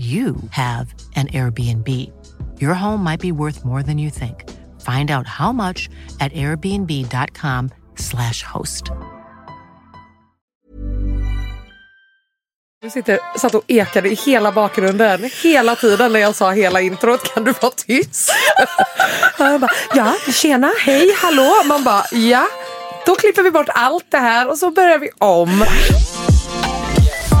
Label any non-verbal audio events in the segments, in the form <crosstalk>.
you have an Airbnb. Your home might be worth more than you think. Find out how much at airbnb.com/slash host. Du sitter, satt och ekade i hela bakgrunden hela tiden när jag sa hela introt. Kan du vara tyst? jag bara, ja, tjena, hej, hallå. Man bara, ja. Då klipper vi bort allt det här och så börjar vi om.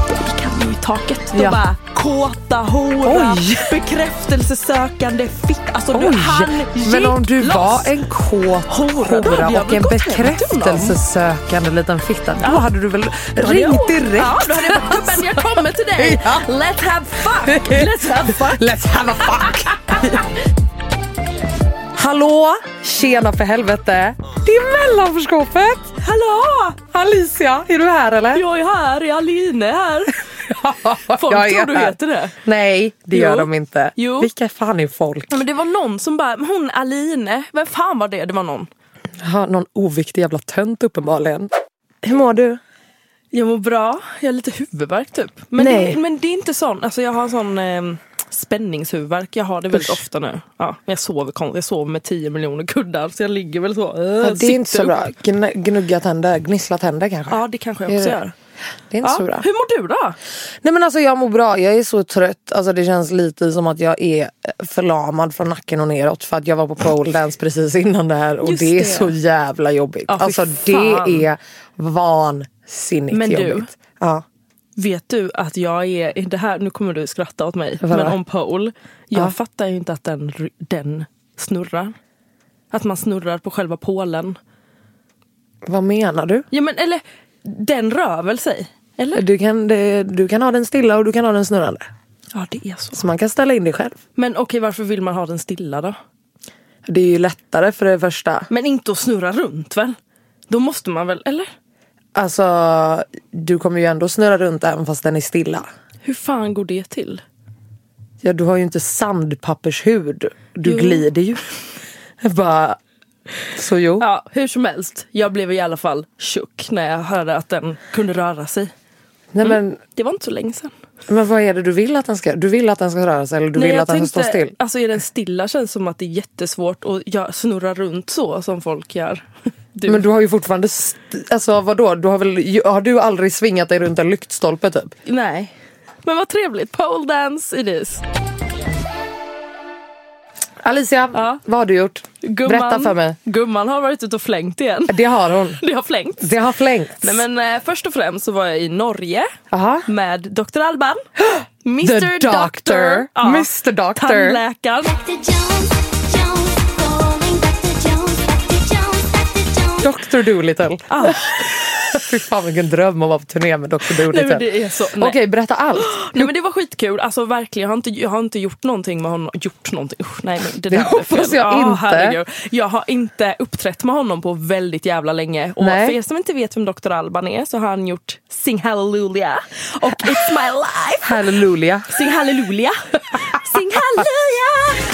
Vi kan ju i taket. Då Ja. bara kåta hora, Oj. bekräftelsesökande fitt. Alltså du Oj, hann men om du loss. var en kåt Hora, hora och en bekräftelsesökande liten fitta, då hade du väl ringt direkt? Ja, då hade jag bara, gubben jag kommer till dig. <laughs> Ja. Let's have fuck. Let's have fuck. <laughs> Let's have a fuck! <laughs> Hallå! Tjena för helvete! Det är mellanförskapet! Hallå! Alicia, är du här eller? Jag är här, är Aline här. Folk är tror du heter det. Nej, det Jo. gör de inte. Jo. Vilka fan är folk? Ja, men det var någon som bara, "Men hon Aline, vem fan var det? Det var någon. Jaha, någon oviktig jävla tönt uppenbarligen. Hur mår du? Jag mår bra, jag har lite huvudvärk typ. Men, Nej. Det, men det är inte sån, alltså jag har sån eh, spänningshuvudvärk. Jag har det väldigt Usch. ofta nu. Ja, jag, sover, jag sover med 10 miljoner kuddar så jag ligger väl så. eh, Ja, det är sitter inte så upp. bra. Gn- gnugga tänder, gnissla tänder kanske. Ja det kanske jag också gör. Det är inte Ja. så bra. Hur mår du då? Nej men alltså jag mår bra, jag är så trött. Alltså det känns lite som att jag är eh, förlamad från nacken och neråt. För att jag var på pole dance precis innan det här och Just det är det. så jävla jobbigt. Ja, alltså fan. det är vansinnigt Men du- jobbigt. Ja. Vet du att jag är, det här, nu kommer du skratta åt mig, Vadå? men om pole. Jag Ja. fattar ju inte att den, den snurrar. Att man snurrar på själva pålen. Vad menar du? Ja men eller, den rör väl sig? Eller? Du kan, det, du kan ha den stilla och du kan ha den snurrande. Ja det är så. Så man kan ställa in det själv. Men okej varför vill man ha den stilla då? Det är ju lättare för det första. Men inte att snurra runt väl? Då måste man väl, eller? Alltså du kommer ju ändå snurra runt även fast den är stilla. Hur fan går det till? Ja, du har ju inte sandpappershud. Du Jo. glider ju. <laughs> Bara, så jo. Ja, hur som helst. Jag blev i alla fall tjock när jag hörde att den kunde röra sig. Nej, men, Det var inte så länge sedan. men vad är det du vill att den ska Du vill att den ska röra sig eller du Nej, vill att den ska stå still? Alltså är den stilla känns som att det är jättesvårt att snurra runt så som folk gör. <laughs> Du. Men du har ju fortfarande, alltså vadå? Du har, väl, har du aldrig svingat dig runt en lyktstolpe typ? Nej. Men vad trevligt. Pole dance it is. Alicia, Ja. vad har du gjort? Gumman, Berätta för mig. Gumman har varit ute och flängt igen. Det har hon. <laughs> Det har flängt. Det har flängts. Nej, men, eh, först och främst så var jag i Norge Aha. med Dr. Alban. <gasps> The Mr doctor. Ja. Mr doctor. Tandläkaren. Dr. Jones, Jones, calling Dr. Jones, Dr. Jones, Dr. Jones. Dr Dolittle. Ah. Fy fan vilken dröm att vara på turné med Dr. Dolittle. det. Okej, berätta allt. <gasps> Nej men det var skitkul, alltså verkligen. Jag har inte, jag har inte gjort någonting med honom. Gjort någonting? Usch, nej men det, Det där blev hoppas jag Ja, inte. herregud. Jag har inte uppträtt med honom på väldigt jävla länge. Och Nej. för er som inte vet vem Dr. Alban är så har han gjort Sing Hallelujah och It's My Life. Halleluja. Sing Hallelujah. Sing Hallelujah.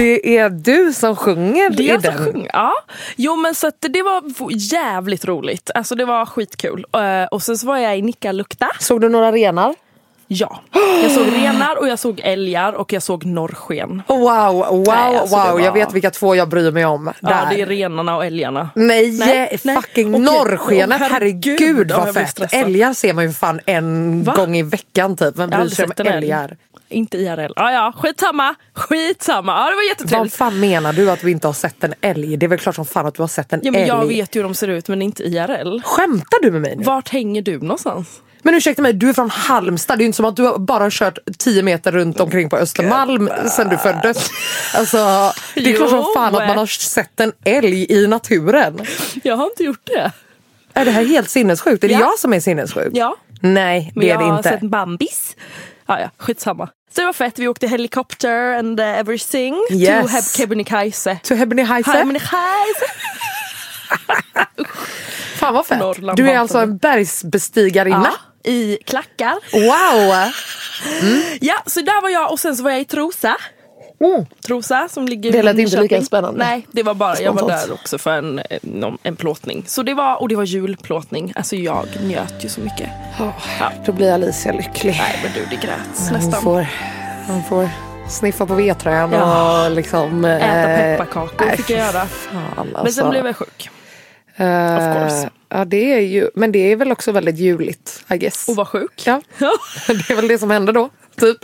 Det är du som sjunger Det i den. sjunger. Ja. Jo men så att det var jävligt roligt. Alltså det var skitkul. Eh, och sen så var jag i Nikkaluokta. Såg du några renar? Ja. Jag såg <gasps> renar och jag såg älgar och jag såg norrsken. Wow, wow, Nej, alltså, wow. var- Jag vet vilka två jag bryr mig om. Ja, Där. det är renarna och älgarna. Nej, Nej, nej. fucking Okej. norrskenet. Åh, herregud, herregud, ja, vad fett. Älgar ser man ju fan en Va? gång i veckan typ. Vem bryr sig om älgar? Inte IRL. Ja, ja, skitsamma. Skitsamma. Ja, det var Vad jättetrevligt. fan menar du att du inte har sett en älg? Det är väl klart som fan att du har sett en Ja, men älg. jag vet ju hur de ser ut men inte IRL. Skämtar du med mig nu? Vart hänger du någonstans? Men ursäkta mig, du är från Halmstad. Det är ju inte som att du har bara kört 10 meter runt omkring på Östermalm sedan du föddes. Alltså, det är klart som fan att man har sett en älg i naturen. Jag har inte gjort det. Är det här helt sinnessjukt? Är det Ja. jag som är sinnessjuk? Ja, Nej, men det är jag det har inte. sett bambis. Ja, ja, skitsamma. Så det var fett. Vi åkte helikopter and uh, everything Yes. to Heb- Kebnekaise. To Hebnekaise? Kebnekaise. <laughs> Fan vad fett. Norrland Du är alltså en bergsbestigarinna. Ja, I klackar. Wow! <laughs> Ja, så där var jag och sen så var jag i Trosa. Mm. Trosa som ligger Det i lät inte lika spännande. Nej, det var bara, jag var där också för en, en, en plåtning. Så det var, och det var julplåtning. Alltså jag njöt ju så mycket. Ja. Då blir Alicia lycklig. Nej men du, det gräts Hon nästan. får, hon får sniffa på vedträn Ja. och liksom... Äta eh, pepparkakor nej, fick jag göra. Fan, Men alltså. sen blev jag sjuk. Eh, of course. Ja, det är ju, men det är väl också väldigt juligt, I guess. Och var sjuk. Ja, <laughs> det är väl det som händer då, typ.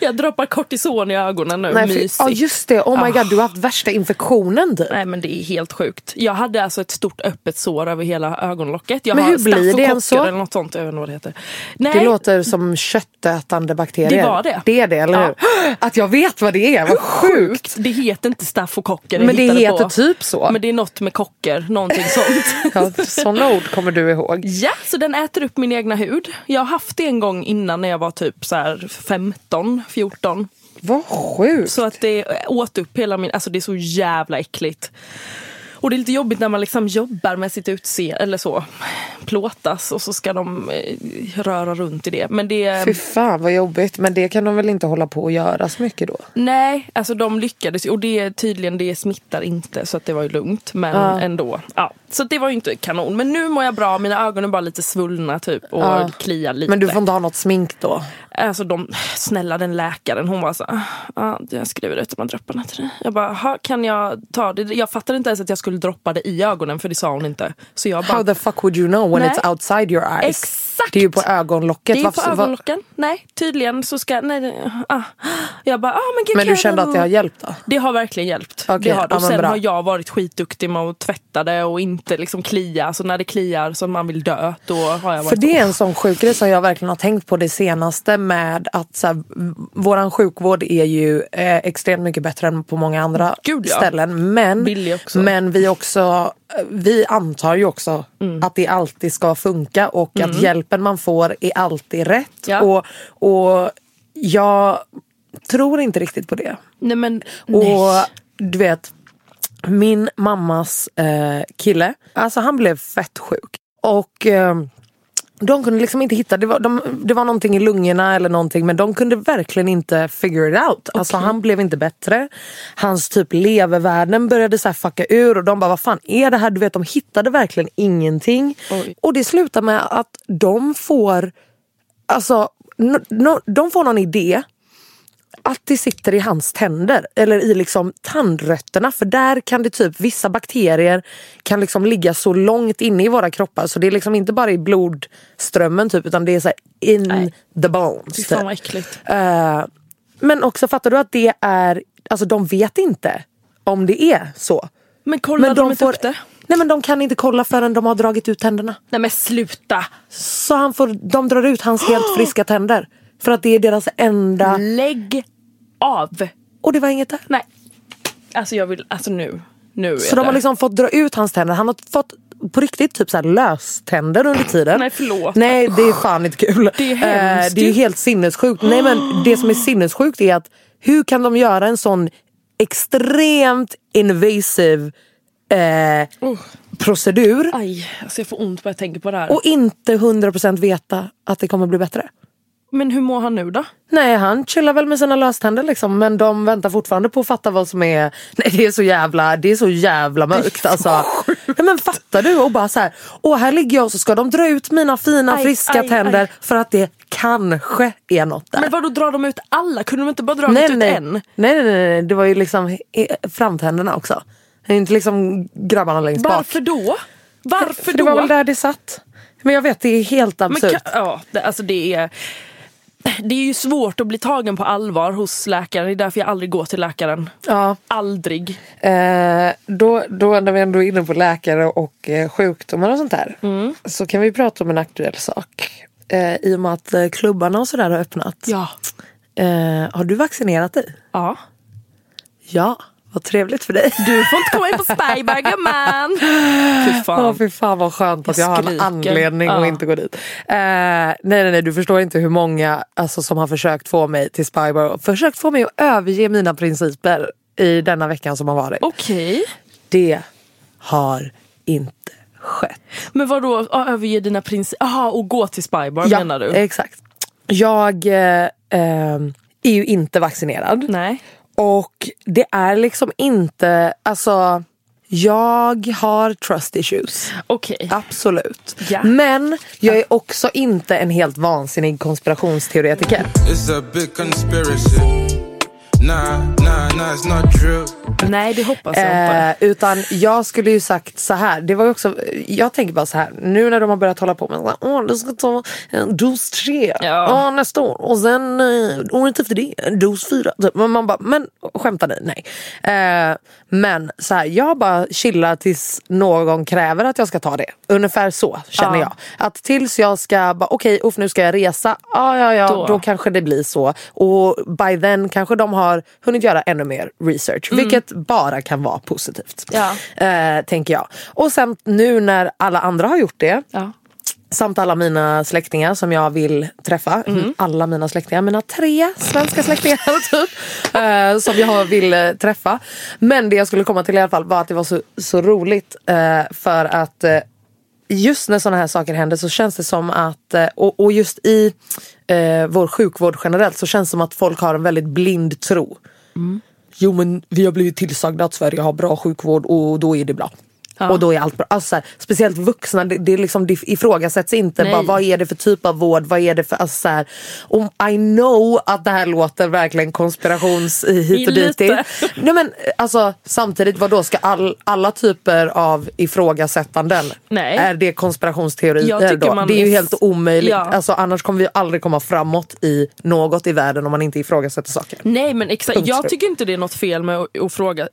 jag droppar kortison i ögonen nu. Nej, Mysigt. ja, just det. Oh my Ah. god, du har haft värsta infektionen typ. Nej men det är helt sjukt. Jag hade alltså ett stort öppet sår över hela ögonlocket. Jag Men har hur blir det ens så? eller något sånt. Jag vet inte vad det heter. Nej, Det låter som köttätande bakterier. Det var det. Det är det, eller Ja. hur? Att jag vet vad det är, vad sjukt. Det heter inte staffokocker. jag Men det heter på. typ så. Men det är något med kocker, någonting sånt. <laughs> Ja, sådana ord kommer du ihåg. ja, så den äter upp min egna hud. Jag har haft det en gång innan när jag var typ så här 15, 14. Vad sjukt. Så att det åt upp hela min, alltså det är så jävla äckligt. Och det är lite jobbigt när man liksom jobbar med sitt utseende, eller så, plåtas och så ska de eh, röra runt i det. Men det... Fy fan vad jobbigt. Men det kan de väl inte hålla på och göra så mycket då? Nej, alltså de lyckades. Och det tydligen, det smittar inte så att det var ju lugnt. Men Ja. ändå. Ja. Så det var ju inte kanon. Men nu mår jag bra, mina ögon är bara lite svullna typ och Ja. kliar lite. Men du får inte ha något smink då? Alltså de, snälla den läkaren, hon var så ja, jag skriver ut de här dropparna till dig. Jag bara, "Ha, kan jag ta det? Jag fattade inte ens att jag skulle droppa det i ögonen för det sa hon inte. Så jag bara, How the fuck would you know when Nej. it's outside your eyes? Exakt. Det är ju på ögonlocket. det är på Varför- ögonlocken. Nej, tydligen så ska, nej, ah. Jag bara, ah, men gud Men du kände då?" att det har hjälpt då? Det har verkligen hjälpt. Okej, det har ja, Och men sen bra. har jag varit skitduktig med att tvätta det och inte liksom klia. Så när det kliar så man vill dö, då har jag varit För det är en sån sjuk grej som jag verkligen har tänkt på det senaste med att så här, våran sjukvård är ju eh, extremt mycket bättre än på många andra Gud, ja. ställen. Men, men vi också eh, vi antar ju också Mm. att det alltid ska funka och att hjälpen man får är alltid rätt. Ja. Och, och jag tror inte riktigt på det. Nej men Och nej. du vet, min mammas eh, kille, alltså han blev fett sjuk. Och eh, de kunde liksom inte hitta, det var, de, det var någonting i lungorna eller någonting men de kunde verkligen inte figure it out. Alltså han blev inte bättre. Hans typ levervärden började så här fucka ur och de bara vad fan är det här? Du vet de hittade verkligen ingenting. Oj. Och det slutar med att de får, alltså no, no, de får någon idé att det sitter i hans tänder eller i liksom tandrötterna för där kan det typ vissa bakterier kan liksom ligga så långt inne i våra kroppar så det är liksom inte bara i blodströmmen typ utan det är så in Nej. the bones. Fy Typ. fan vad äckligt. Eh, men också fattar du att det är, alltså de vet inte om det är så. Men kollade de, inte får, upp det? Nej men de kan inte kolla förrän de har dragit ut tänderna. Nej men sluta! Så han får, de drar ut hans helt <gasps> friska tänder. För att det är deras enda Lägg av. Och det var inget där. Nej. Alltså jag vill, alltså nu. Nu Så de har liksom fått dra ut hans tänder. Han har fått på riktigt typ så här löständer under tiden. Nej, förlåt. Nej det är fan inte kul. Det är hemskt Eh, det är ju helt sinnessjukt. Nej men <gasps> det som är sinnessjukt är att hur kan de göra en sån extremt invasive eh, Uh. procedur Aj, alltså jag får ont bara jag tänker på det här. och inte 100% veta att det kommer bli bättre? Men hur mår han nu då? Nej han chillar väl med sina löständer liksom men de väntar fortfarande på att fatta vad som är Nej det är så jävla, det är så jävla mörkt alltså. Nej, men fattar du? Och bara så här, åh här ligger jag och så ska de dra ut mina fina Aj, friska aj, tänder aj. för att det kanske är något där. Men vadå drar de ut alla? Kunde de inte bara dra nej, ut nej. en? nej nej nej nej det var ju liksom framtänderna också. Det är inte liksom grabbarna längst bak. Varför då? Varför För det då? var väl där det satt. Men jag vet det är helt Men absurt. kan, ja, det, alltså det är... Det är ju svårt att bli tagen på allvar hos läkaren. Det är därför jag aldrig går till läkaren. Ja. Aldrig. Eh, då, då när vi ändå är inne på läkare och eh, sjukdomar och sånt där. Mm. Så kan vi prata om en aktuell sak. Eh, I och med att eh, klubbarna och sådär har öppnat. Ja. Eh, har du vaccinerat dig? Ja. Ja, vad trevligt för dig. Du får inte komma in på Spybar gumman. <laughs> Fy Ja, fan. fy fan vad skönt att jag, Jag har en anledning att Ja. inte gå dit. Eh, nej, nej, nej, du förstår inte hur många alltså, som har försökt få mig till Spybar och försökt få mig att överge mina principer i denna veckan som har varit. Okej. Det har inte skett. Men vadå, ja, överge dina principer? Jaha, och gå till Spybar menar du? exakt. Jag eh, eh, är ju inte vaccinerad. Nej. Och det är liksom inte, alltså jag har trust issues. Okej. Absolut. Ja. Men jag är också inte en helt vansinnig konspirationsteoretiker. It's a big conspiracy. Nah, nah, nah, it's not true. Nej, det hoppas jag inte. Eh, utan jag skulle ju sagt så här. Det var också, jag tänker bara så här. Nu när de har börjat hålla på med så här, Åh, du ska ta en dos tre Ja. ja. nästa år. Och sen eh, året efter det en dos fyra. Men man bara, men skämtar ni? Nej. Eh, men så här, jag bara chillar tills någon kräver att jag ska ta det. Ungefär så känner Ja. jag. Att tills jag ska, bara okej uff nu ska jag resa. Ja ja ja, Då. då. kanske det blir så. Och by then kanske de har hunnit göra ännu mer research. Vilket bara kan vara positivt. Ja. Eh, tänker jag. Och sen nu när alla andra har gjort det. Ja. Samt alla mina släktingar som jag vill träffa. Mm. Alla mina släktingar, mina tre svenska släktingar <laughs> typ. eh, som jag vill eh, träffa. Men det jag skulle komma till i alla fall var att det var så, så roligt. eh, för att eh, just när sådana här saker händer så känns det som att, eh, och, och just i eh, vår sjukvård generellt så känns det som att folk har en väldigt blind tro. Jo men vi har blivit tillsagda att Sverige har bra sjukvård och då är det bra. Och då är allt bra. Alltså, så här, speciellt vuxna, det, det, är liksom, det ifrågasätts inte. Nej. Bara, vad är det för typ av vård? Vad är det för... Alltså, så här, och I know att det här låter verkligen konspirations hit och dit. <laughs> Nej, men, alltså, samtidigt, vad då ska all, alla typer av ifrågasättanden, Nej. är det konspirationsteorier då? Det är ju helt omöjligt. Ja. Alltså, annars kommer vi aldrig komma framåt i något i världen om man inte ifrågasätter saker. Nej men exakt, jag tycker inte det är något fel med att ifråga,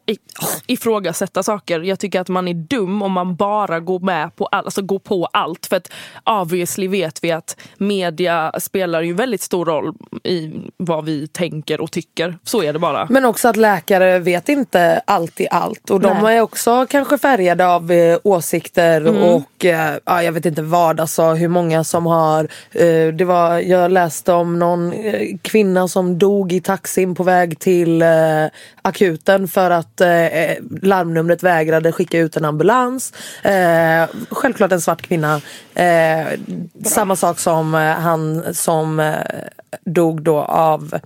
ifrågasätta saker. Jag tycker att man är dum om man bara går med på allt, alltså går på allt. För att obviously vet vi att media spelar ju väldigt stor roll i vad vi tänker och tycker. Så är det bara. Men också att läkare vet inte alltid allt. Och de Nej. är också kanske färgade av eh, åsikter Mm. och eh, ja, jag vet inte vad. Alltså hur många som har... Eh, det var, jag läste om någon eh, kvinna som dog i taxin på väg till eh, akuten för att eh, larmnumret vägrade skicka ut en ambulans. Eh, självklart en svart kvinna. Eh, samma sak som eh, han som eh, dog då av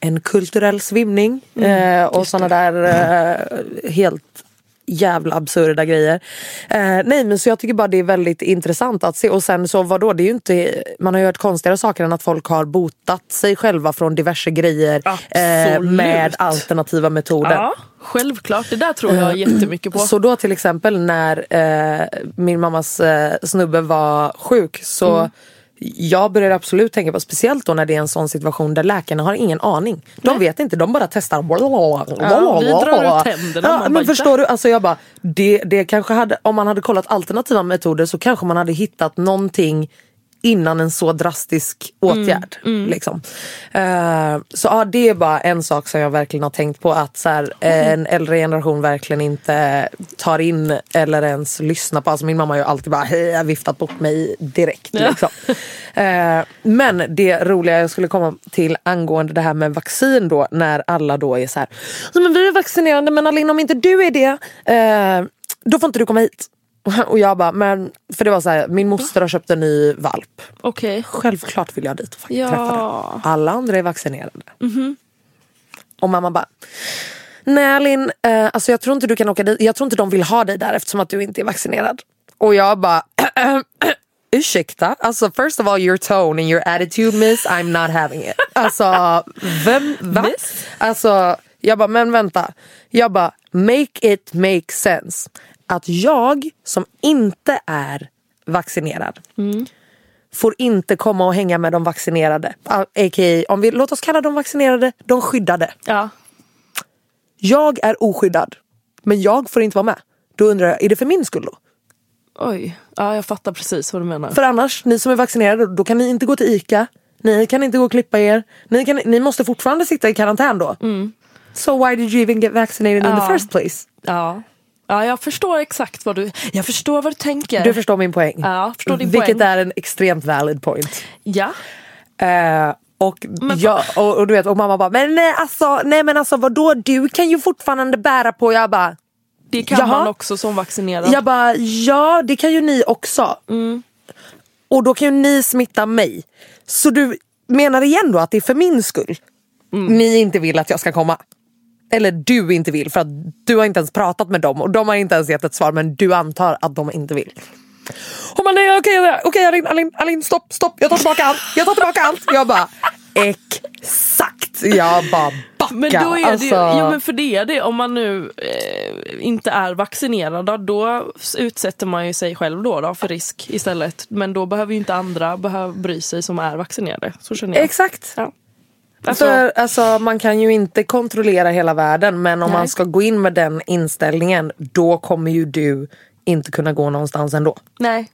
en kulturell svimning. Eh, och såna där helt jävla absurda grejer. Eh, nej men så jag tycker bara det är väldigt intressant att se och sen så vadå det är inte, man har ju hört konstigare saker än att folk har botat sig själva från diverse grejer eh, med alternativa metoder. Ja, självklart. Det där tror jag jättemycket på. Så då till exempel när eh, min mammas eh, snubbe var sjuk så Mm. Jag började absolut tänka på, speciellt då när det är en sån situation där läkarna har ingen aning. De vet inte, de bara testar. Ja, vi drar ut tänderna. Ja, men bara, förstår du, alltså jag bara, det, det kanske hade, om man hade kollat alternativa metoder så kanske man hade hittat någonting innan en så drastisk åtgärd. Mm, Liksom. Eh, så ja, det är bara en sak som jag verkligen har tänkt på. Att så här, eh, en äldre generation verkligen inte tar in eller ens lyssnar på. Alltså min mamma har ju alltid bara hej, viftat bort mig direkt. Liksom. Eh, men det roliga jag skulle komma till angående det här med vaccin då. När alla då är så här, "Ja, men vi är vaccinerade men Alin om inte du är det, eh, då får inte du komma hit. <laughs> Och jag bara, men för det var så här, min moster har köpt en ny valp. Okej. Självklart vill jag dit och faktiskt Ja. träffa den. Alla andra är vaccinerade. Och mamma bara, nej Linn, eh, alltså jag tror inte du kan åka dit. Jag tror inte de vill ha dig där eftersom att du inte är vaccinerad. Och jag bara, <clears throat> ursäkta? Alltså first of all your tone and your attitude miss, I'm not having it. Alltså, vem, va? Miss? Alltså, jag bara, men vänta. Jag bara, make it make sense. Att jag som inte är vaccinerad får inte komma och hänga med de vaccinerade. A.k.a. om vi, låt oss kalla dem vaccinerade, de skyddade. Ja. Jag är oskyddad, men jag får inte vara med. Då undrar jag, är det för min skull då? Oj. Ja, jag fattar precis vad du menar. För annars, ni som är vaccinerade, då kan ni inte gå till ICA. Ni kan inte gå och klippa er. Ni, kan, ni måste fortfarande sitta i karantän då. So why did you even get vaccinated in Ja. the first place? Ja. Ja, jag förstår exakt vad du... Jag förstår vad du tänker. Du förstår min poäng. Ja, förstår din Vilket poäng. är en extremt valid point. Ja. Eh, och, jag, och, och du vet, och mamma bara, men nej alltså, nej men alltså vadå, du kan ju fortfarande bära på. Jag bara, Det kan Jaha. man också som vaccinerad. jag bara, ja det kan ju ni också. Och då kan ju ni smitta mig. Så du menar igen då att det är för min skull ni inte vill att jag ska komma? Eller du inte vill för att du har inte ens pratat med dem och de har inte ens gett ett svar men du antar att de inte vill. Hon bara nej okej okej Alin, Alin, Alin stopp stopp jag tar tillbaka allt. Jag tar tillbaka allt. Jag bara exakt. Jag bara backa. Men då är det alltså, ju, ja men för det är det, om man nu eh, inte är vaccinerad då, utsätter man ju sig själv då, då för risk istället. Men då behöver ju inte andra behöva bry sig som är vaccinerade. Så känner jag. Exakt. Ja. Alltså, För alltså, man kan ju inte kontrollera hela världen men om Nej. man ska gå in med den inställningen då kommer ju du inte kunna gå någonstans ändå. nej.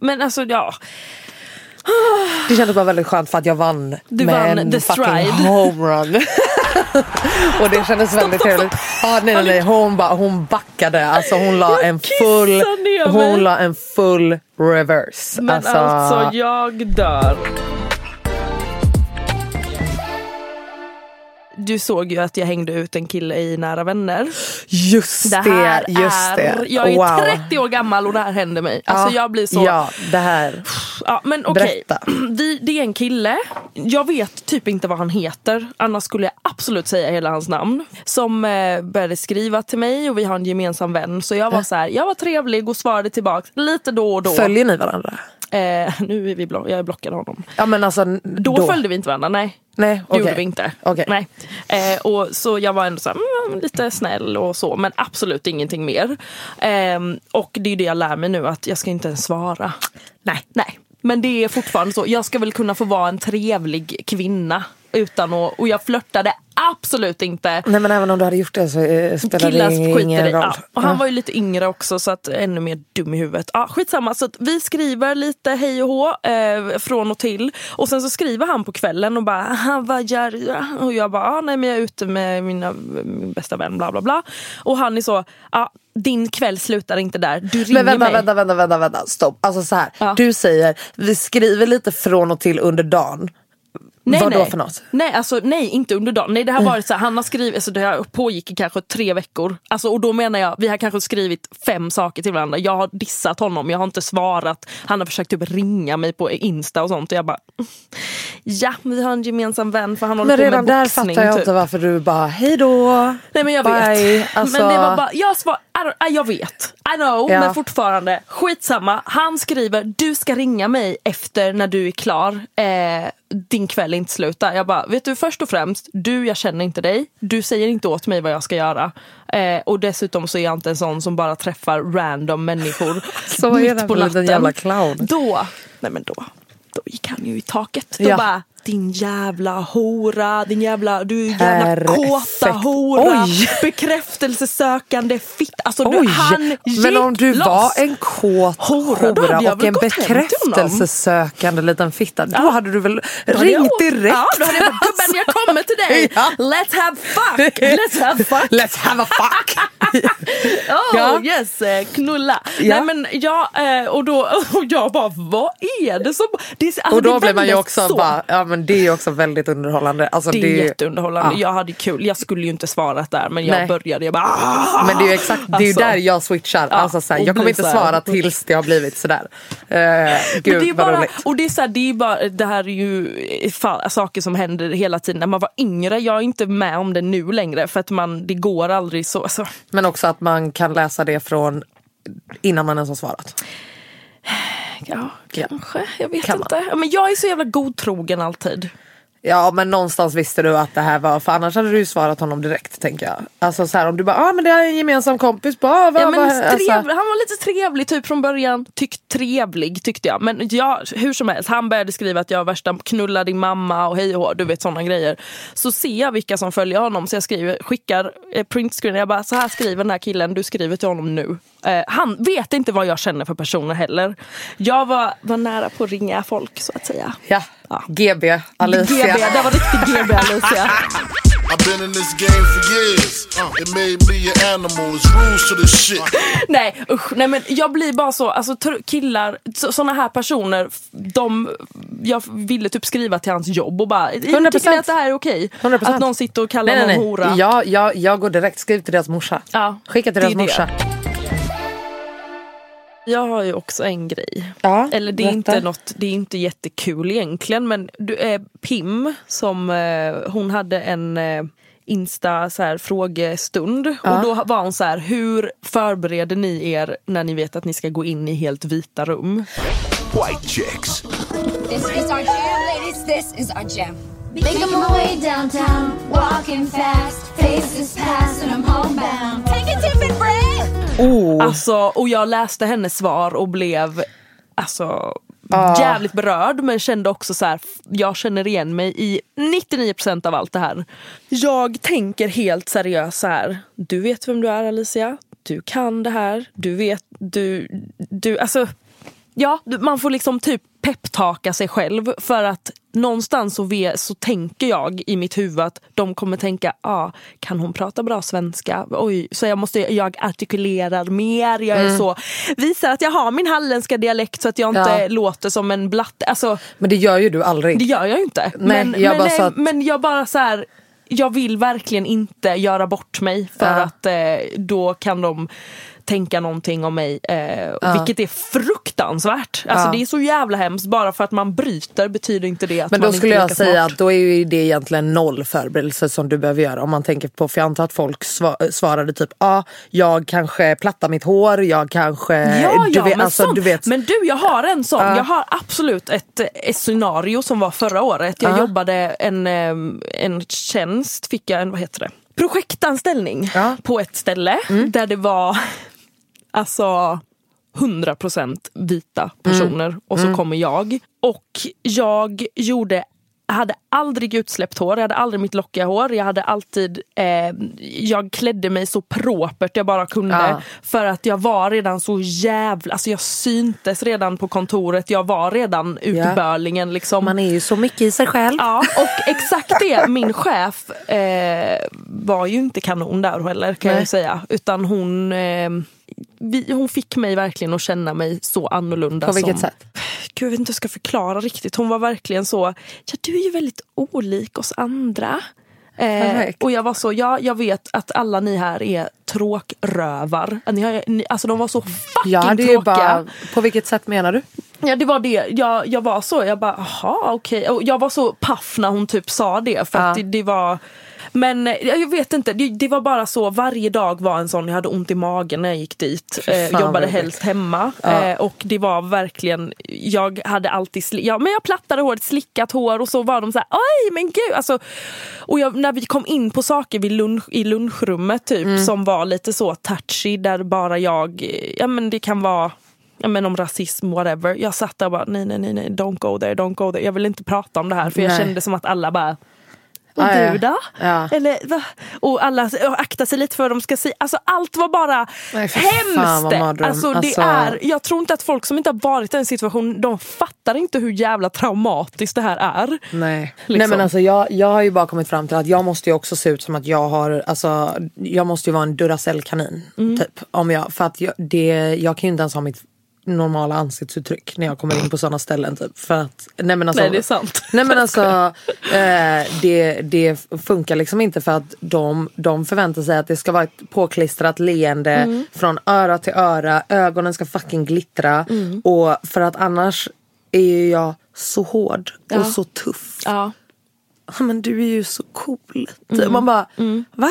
Men alltså ja, Det kändes bara väldigt skönt för att jag vann Du med vann en the fucking stride. homerun. <laughs> och det kändes väldigt trevligt. Ah, nej, nej, nej. Hon, bara, hon backade, alltså hon la en full hon la en full reverse. men alltså, jag dör. Du såg ju att jag hängde ut en kille i Nära Vänner. just Det det, just är, det. jag är wow. 30 år gammal och det här händer mig. Alltså Ja, jag blir så... Ja, det här. Ja, men okej. <clears throat> Vi, det är en kille. Jag vet typ inte vad han heter. Annars skulle jag absolut säga hela hans namn. Som eh, började skriva till mig och vi har en gemensam vän. Så jag var så här, jag var trevlig och svarade tillbaka lite då och då. Följer ni varandra? Eh, nu är vi blo- jag blockade honom. Ja men alltså Då, följde vi inte varandra, nej. Nej, Det gjorde vi inte. Okej. Nej. Eh, och så jag var ändå så här, mm, lite snäll och så, men absolut ingenting mer. Ehm, och det är ju det jag lär mig nu, att jag ska inte ens svara. Nej. Nej. Men det är fortfarande så, jag ska väl kunna få vara en trevlig kvinna. Utan att, och jag flörtade absolut inte. Nej men även om du hade gjort det så eh, Killar det ingen i. roll. Ja. Och han var ju lite yngre också så att ännu mer dum i huvudet. Ja, skitsamma, så vi skriver lite hej och hå eh, från och till. Och sen så skriver han på kvällen och bara "Aha, vad gör du? Och jag bara ah, nej men jag är ute med mina, min bästa vän bla bla bla. Och han är så ah, din kväll slutar inte där. Du ringer Men vänta, mig. vänta, vänta, vänta, vänta, stopp. Alltså så här, Ja. du säger vi skriver lite från och till under dagen. Nej, Vad då nej. för något? Nej, alltså, nej, inte under dagen. Nej, det har varit så här, han har skrivit, alltså, det här pågick i kanske tre veckor. Alltså, och då menar jag, vi har kanske skrivit fem saker till varandra. Jag har dissat honom, jag har inte svarat. Han har försökt typ ringa mig på Insta och sånt. Och jag bara, "Mm, ja, vi har en gemensam vän för han håller Men på redan med där boxning. fattar jag typ. inte varför du bara hej då. Nej men jag Bye. vet. Alltså- Men det var bara, jag, svar, I don't, ah, jag vet. I know, Ja. men fortfarande. Skitsamma. Han skriver, du ska ringa mig efter när du är klar. Eh, din kväll är inte slut. Jag bara, vet du först och främst, du jag känner inte dig. Du säger inte åt mig vad jag ska göra. Eh, och dessutom så är jag inte en sån som bara träffar random människor <laughs> Så är mitt det på natten. jävla clown. Då, nej men då, då gick han ju i taket. Då Ja. bara, din jävla hora, din jävla, du jävla kåta hora, Oj. bekräftelsesökande fitt. Alltså du, Oj, han men om du gick var loss. en kåt Hora, hora jag och en bekräftelsesökande liten fitta, då Ja. hade du väl Då jag ringt direkt? Ja, då hade jag bara, gubben jag kommer till dig. <laughs> Ja. Let's have fuck. <laughs> Let's have fuck. Let's have a fuck! <laughs> Oh Ja. yes, eh, knulla. Ja. Nej men ja, eh, och då och jag bara vad är det som... Det, alltså, och då blir man ju också så. bara, ja men det är också väldigt underhållande. Alltså, Det är ju- jätteunderhållande. Ja. Jag hade kul. Jag skulle ju inte svarat där men jag Nej. började. Jag bara "Ah!" Men det är ju exakt, det är Alltså. där jag switchar. Ja, alltså, så här, och jag kommer inte svara tills det har blivit sådär. Uh, Men gud det är bara, roligt. och det är, så här, det är bara, det här är ju fa- saker som händer hela tiden när man var yngre. Jag är inte med om det nu längre för att man, det går aldrig så. Alltså, Men också att man kan läsa det från innan man ens har svarat. Ja, kanske. Jag vet Kan man. inte. Ja, Men jag är så jävla godtrogen alltid. Ja men någonstans visste du att det här var, för annars hade du ju svarat honom direkt tänker jag. Alltså så här, om du bara, ah men det är en gemensam kompis, bara, vad, Ja, men trevlig, alltså, Han var lite trevlig typ från början. Tyckt trevlig tyckte jag. Men ja, hur som helst, han började skriva att jag är värsta knulla din mamma och hej och du vet sådana grejer. Så ser jag vilka som följer honom så jag skriver, skickar eh, printscreen. Jag bara, så här skriver den här killen, du skriver till honom nu. Eh, han vet inte vad jag känner för personer heller. Jag var, var nära på att ringa folk så att säga. ja. Ja. GB, Alicia. GB, det var riktigt GB <laughs> Alicia. I've been in this game for years. Uh, it made me an animal. It's rules to this shit. <laughs> Nej usch, nej men jag blir bara så, alltså killar, sådana här personer, de, jag ville typ skriva till hans jobb och bara, 100%. tycker ni att det här är okej? 100%. Att någon sitter och kallar Nej, nej, någon nej. hora? Ja, jag, jag går direkt, skriv till deras morsa. Ja, Skicka till det deras morsa. Jag har ju också en grej. Ja, Eller det är, berätta. inte något, det är inte jättekul egentligen men du, eh, Pim som eh, hon hade en eh, Insta så här, frågestund och då var hon så här hur förbereder ni er när ni vet att ni ska gå in i helt vita rum? White chicks. This is our jam, ladies. This is our jam. Making my way downtown, walking fast. Faces pass and I'm homebound. Take breath. Oh. Alltså, och jag läste hennes svar och blev alltså jävligt berörd men kände också så här, jag känner igen mig i 99% av allt det här. Jag tänker helt seriöst så här, du vet vem du är Alicia, du kan det här, du vet, du, du, alltså Ja, man får liksom typ peptaka sig själv för att någonstans så, vet, så tänker jag i mitt huvud att de kommer tänka, ah, kan hon prata bra svenska? Oj, så jag måste, jag artikulerar mer, jag är så, visar att jag har min halländska dialekt så att jag inte Ja. låter som en blatte. Alltså, Men det gör ju du aldrig. det gör jag ju inte. Nej, men, jag men, bara nej, så att- men jag bara så här, jag vill verkligen inte göra bort mig för Ja. att eh, då kan de tänka någonting om mig. Eh, Vilket är fruktansvärt. Alltså Ja. det är så jävla hemskt. Bara för att man bryter betyder inte det att Men man då skulle inte är jag säga smart. att då är ju det egentligen noll förberedelse som du behöver göra. Om man tänker på, för jag antar att folk sva- svarade typ, ja ah, jag kanske plattar mitt hår, jag kanske... Ja, du ja vet, men, alltså, sånt. du vet, men du jag har en sån. Jag har absolut ett, ett scenario som var förra året. Jag Ja. jobbade en, em, en tjänst, fick jag en, vad heter det? Projektanställning Ja. Mm. på ett ställe där det var alltså 100% vita personer och så Mm. kommer jag. Och jag gjorde jag hade aldrig utsläppt hår, jag hade aldrig mitt lockiga hår. Jag hade alltid, eh, jag klädde mig så propert jag bara kunde. Ja. För att jag var redan så jävla, alltså jag syntes redan på kontoret. Jag var redan utbörlingen liksom. man är ju så mycket i sig själv. Ja, och exakt det. Min chef eh, var ju inte kanon där heller kan jag Nej. ju säga. Utan hon, eh, vi, hon fick mig verkligen att känna mig så annorlunda. På vilket som, sätt? Gud, jag vet inte hur jag ska förklara riktigt. Hon var verkligen så, ja du är ju väldigt olik oss andra. Eh, och jag var så, ja jag vet att alla ni här är tråkrövar. Ni har, ni, alltså de var så fucking Jag hade ju tråkiga. bara, på vilket sätt menar du? Ja det var det, jag, jag var så, jag bara aha okej. Och jag var så paff när hon typ sa det för att Ja. det, det var men eh, jag vet inte, det, det var bara så varje dag var en sån, jag hade ont i magen när jag gick dit. Eh, jobbade helst hemma. Ja. Eh, och det var verkligen, jag hade alltid, ja, men jag plattade håret, slickat hår och så var de så här, oj men gud. Alltså, och jag, när vi kom in på saker vid lunch, i lunchrummet typ Mm. som var lite så touchy där bara jag, eh, ja men det kan vara ja, men om rasism, whatever. Jag satt där och bara, nej, nej, nej, nej, don't go there, don't go there. Jag vill inte prata om det här för jag Nej. kände som att alla bara, och Ah, du då? Ja. Eller, va? Och alla och akta sig lite för vad de ska säga. Alltså allt var bara Nej, fan, hemskt. mardröm. Alltså, det Alltså- är, jag tror inte att folk som inte har varit i den situationen, de fattar inte hur jävla traumatiskt det här är. Nej. Nej Liksom. men alltså jag, jag har ju bara kommit fram till att jag måste ju också se ut som att jag har, alltså jag måste ju vara en Duracell-kanin. Mm. Typ. Om jag, för att jag, det, jag kan ju inte ens ha mitt normala ansiktsuttryck när jag kommer in på sådana ställen. Typ. För att, nej men alltså, Nej, det är sant. Nej men alltså eh, det, det funkar liksom inte för att de, de förväntar sig att det ska vara ett påklistrat leende Mm. från öra till öra. Ögonen ska fucking glittra. Mm. Och för att annars är ju jag så hård Ja. och så tuff. Ja. "Ja, men du är ju så cool. Man bara, va?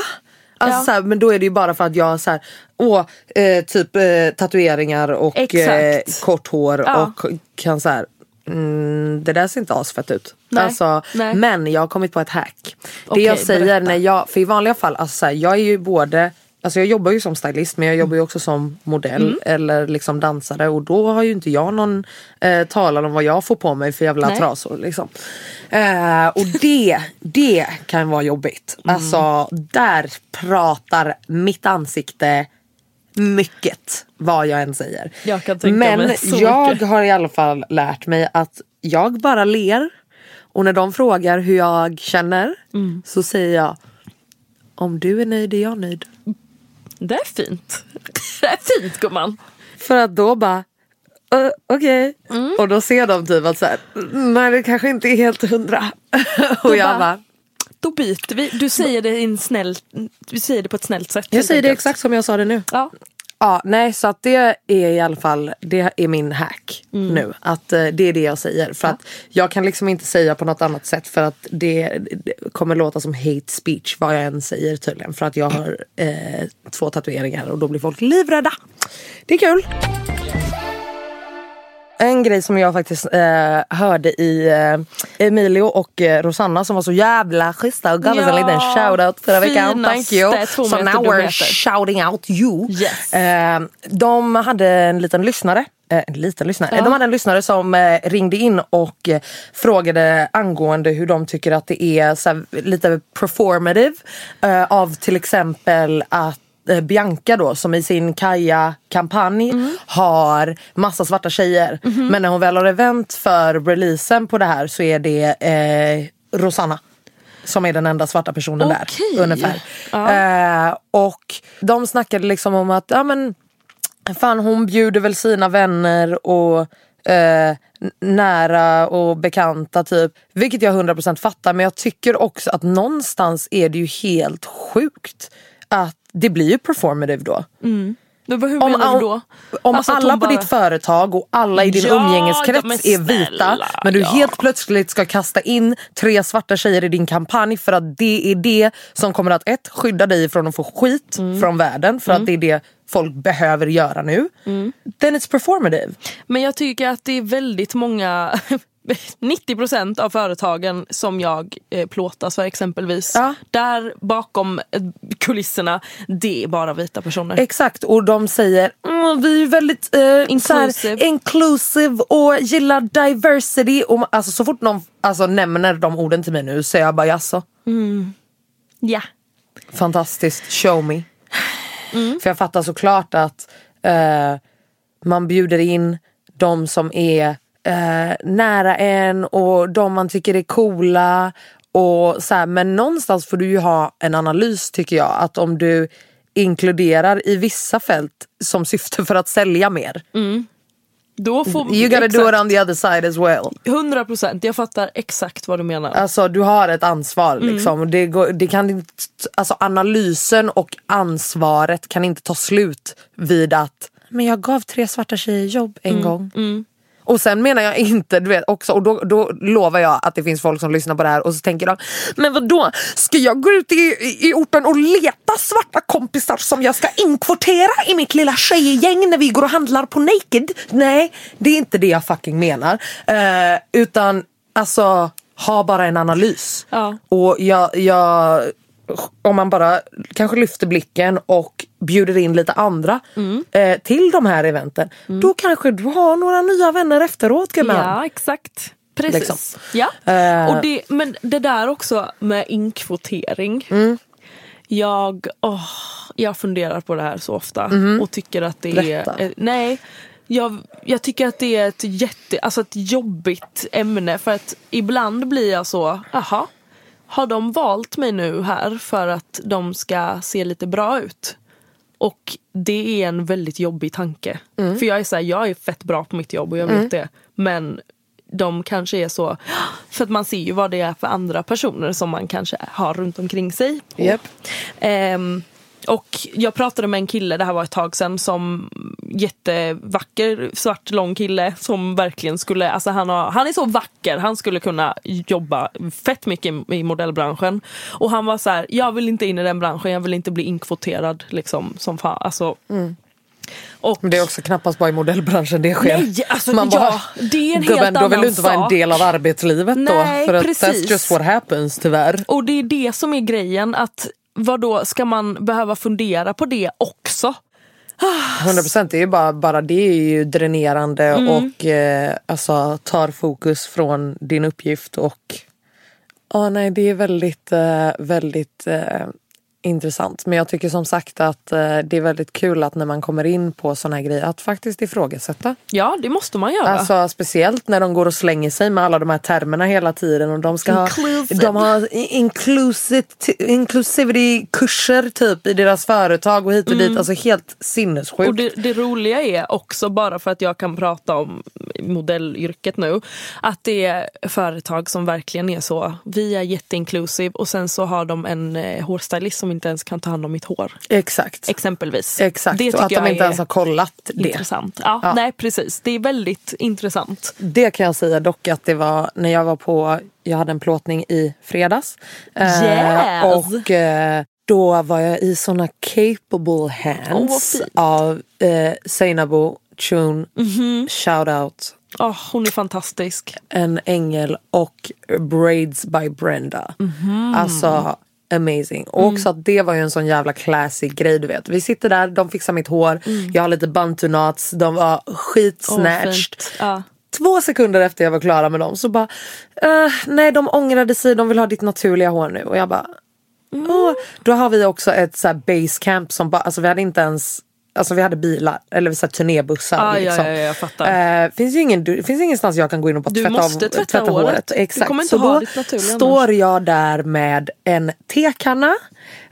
Alltså. Ja. så här, men då är det ju bara för att jag så här, åh, eh, typ eh, tatueringar och eh, kort hår Ja. och kan så här, mm, det där ser inte asfett ut. Nej. Alltså, Nej. Men jag har kommit på ett hack. Det Okej, jag säger berätta. när jag, för i vanliga fall, alltså, så här, jag är ju både Alltså jag jobbar ju som stylist men jag jobbar ju också som modell Mm. eller liksom dansare och då har ju inte jag någon eh, talan om vad jag får på mig för jävla Nej. trasor. Liksom. Eh, och det, det kan vara jobbigt. Mm. Alltså där pratar mitt ansikte mycket vad jag än säger. Jag kan tänka Men mig så jag mycket. har i alla fall lärt mig att jag bara ler och när de frågar hur jag känner Mm. så säger jag om du är nöjd är jag nöjd. Det är fint. <laughs> Det är fint gumman. För att då bara "Ö, Okej. Mm. Och då ser de typ att så här, nej det kanske inte är helt hundra. <laughs> och jag bara, bara, Då byter vi. Du säger det, i en snäll, du säger det på ett snällt sätt. jag säger det exakt som jag sa det nu. Ja. Ja, nej så att det är i alla fall det är min hack Mm. nu. Att eh, det är det jag säger. För att jag kan liksom inte säga på något annat sätt för att det, det kommer låta som hate speech vad jag än säger tydligen. För att jag har eh, två tatueringar och då blir folk livrädda. Det är kul. En grej som jag faktiskt eh, hörde i eh, Emilio och eh, Rosanna som var så jävla schyssta och gav oss en Ja, liten shoutout förra veckan. Thank you. So now we're shouting out you. Yes. Eh, de hade en liten lyssnare. Eh, en liten lyssnare. Ja. De hade en lyssnare som eh, ringde in och frågade angående hur de tycker att det är lite performative av till exempel att eh, Bianca då som i sin Kaja-kampanj Mm. har massa svarta tjejer. Mhm. Men när hon väl har event för releasen på det här så är det eh, Rosanna. Som är den enda svarta personen Okej. där. Ungefär. Eh, och de snackade liksom om att ja, men, fan hon bjuder väl sina vänner och eh, nära och bekanta typ. Vilket jag 100% fattar men jag tycker också att någonstans är det ju helt sjukt att det blir ju performative då. Men vad- hur Om, menar du då? om, Alltså alla hon på bara- ditt företag och alla i din Ja, umgängeskrets ja, men är vita men du ja. helt plötsligt ska kasta in tre svarta tjejer i din kampanj för att det är det som kommer att ett, skydda dig från att få skit Mm. från världen för att det är det folk behöver göra nu. Mm. Then it's performative. Men jag tycker att det är väldigt många <laughs> 90% av företagen som jag eh, plåtas för exempelvis. Ja. Där bakom eh, kulisserna, det är bara vita personer. Exakt och de säger mm, vi är väldigt eh, Inclusive. Här, inclusive och gillar diversity. Och, alltså, så fort någon alltså, nämner de orden till mig nu så är jag bara jaså. Ja. Fantastiskt, show me. Mm. För jag fattar såklart att eh, man bjuder in de som är eh, nära en och de man tycker är coola. Och så här, men någonstans får du ju ha en analys tycker jag. Att om du inkluderar i vissa fält som syfte för att sälja mer. Då får, You gotta do it exakt. on the other side as well. 100% jag fattar exakt vad du menar. Alltså du har ett ansvar Mm. liksom. Det går, det kan alltså analysen och ansvaret kan inte ta slut vid att men jag gav tre svarta tjejer jobb en Mm. gång. Och sen menar jag inte, du vet också, och då, då lovar jag att det finns folk som lyssnar på det här och så tänker de, men vad då ska jag gå ut i, i, i orten och leta svarta kompisar som jag ska inkvotera i mitt lilla tjejgäng när vi går och handlar på Naked? Nej, det är inte det jag fucking menar. Eh, utan alltså, ha bara en analys. Ja. Och jag, jag om man bara kanske lyfter blicken och bjuder in lite andra eh, till de här eventen. Då kanske du har några nya vänner efteråt gumman. Ja, exakt. Precis. Liksom. Ja. Eh. Och det, men det där också med inkvotering. Jag, åh, jag funderar på det här så ofta och tycker att det är... eh, Nej. Jag, jag tycker att det är ett jätte, alltså ett jobbigt ämne för att ibland blir jag så, jaha, har de valt mig nu här för att de ska se lite bra ut? Och det är en väldigt jobbig tanke. Mm. För jag är så här, jag är fett bra på mitt jobb och jag vet det. Men de kanske är så, för att man ser ju vad det är för andra personer som man kanske har runt omkring sig. Japp. Ehm, och jag pratade med en kille, det här var ett tag sedan, som jättevacker svart lång kille som verkligen skulle, alltså han, har, han är så vacker, han skulle kunna jobba fett mycket i, i modellbranschen. Och han var så här, jag vill inte in i den branschen, jag vill inte bli inkvoterad liksom som fan. Alltså, och, Men det är också knappast bara i modellbranschen det sker. Nej, alltså, Man ja, bara, det är en "Gubben, helt Då vill du inte vara en sak." del av arbetslivet Nej, då. För att precis. that's just what happens tyvärr. Och det är det som är grejen, att vad då ska man behöva fundera på det också? 100% det är ju bara, bara det är ju dränerande Mm. och eh, alltså tar fokus från din uppgift och ja nej det är väldigt eh, väldigt eh, intressant. Men jag tycker som sagt att eh, det är väldigt kul att när man kommer in på såna här grejer att faktiskt ifrågasätta. Ja, det måste man göra. Alltså speciellt när de går och slänger sig med alla de här termerna hela tiden och de ska ha, de har inclusivity, inclusivity kurser typ i deras företag och hit och dit. Alltså helt sinnessjukt. Mm. Och det, det roliga är också, bara för att jag kan prata om modellyrket nu, att det är företag som verkligen är så, vi är jätteinklusive och sen så har de en eh, hårstylist som inte ens kan ta hand om mitt hår. Exakt. Exempelvis. Exakt, Det och att de inte ens har kollat det. intressant. Ja, Ja. Nej precis, det är väldigt intressant. Det kan jag säga dock att det var när jag var på, jag hade en plåtning i fredags. Eh, Yes! och eh, då var jag i såna capable hands fint. av eh, Seinabo Chun, Mhm. shout out. Åh, hon är fantastisk. En ängel och Braids by Brenda. Mhm. Alltså amazing. Och Mm. också att det var ju en sån jävla classic grej du vet. Vi sitter där, de fixar mitt hår, jag har lite bantu knots, de var Mm. Skitsnatched. fint. Ja. Två sekunder efter jag var klara med dem så bara, "Eh, nej de ångrade sig, de vill ha ditt naturliga hår nu. Och jag bara, Mm. åh. Då har vi också ett så här base camp som bara, alltså vi hade inte ens Alltså vi hade bilar, eller så här turnébussar. Ah, liksom. ja, ja, jag fattar. Eh, finns ju ingen, det finns ingenstans jag kan gå in och bara Du tvätta, måste av, tvätta håret. Du Exakt. kommer inte så ha då står jag där med en tekanna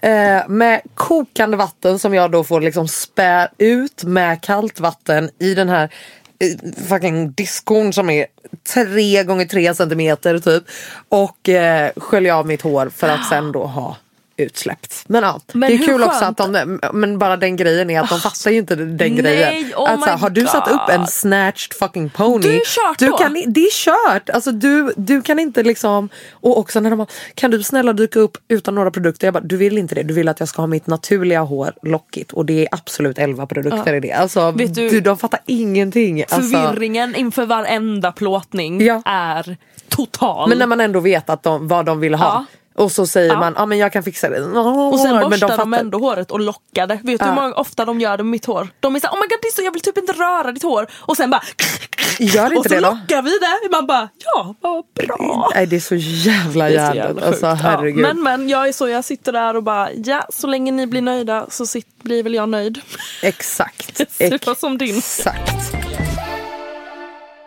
eh, med kokande vatten som jag då får liksom spä ut med kallt vatten i den här fucking diskon som är tre gånger tre centimeter typ. Och eh, skölja av mitt hår för att <gasps> sen då ha utsläppt. Men ja, Men det är kul också skönt- att de, men bara den grejen är att de fattar ju inte den Nej, grejen. oh att, så har du satt upp en snatched fucking pony. Då är det kört du då. kan, det är kört. Alltså du, du kan inte liksom. Och också när de bara, kan du snälla dyka upp utan några produkter? Jag bara, du vill inte det. Du vill att jag ska ha mitt naturliga hår lockigt. Och det är absolut 11 produkter i det. Alltså Vet du- du, de fattar ingenting. Alltså, Förvirringen inför varenda plåtning Ja. är total. men när man ändå vet att de, vad de vill ha. Ja. Och så säger Ja. man, ja men jag kan fixa det. och sen men borstar de, fattar- ändå håret och lockar det. Vet du hur många, ofta de gör det med mitt hår? De är såhär, oh my god så, jag vill typ inte röra ditt hår. Och sen bara Gör inte och så det då? lockar vi det. Man bara, ja vad bra. Nej det är så jävla hjärndött. jävla Alltså sjukt. Ja, herregud. Men men jag är så, jag sitter där och bara, ja så länge ni blir nöjda så sit, blir väl jag nöjd. Exakt. <laughs> Var som din. Exakt.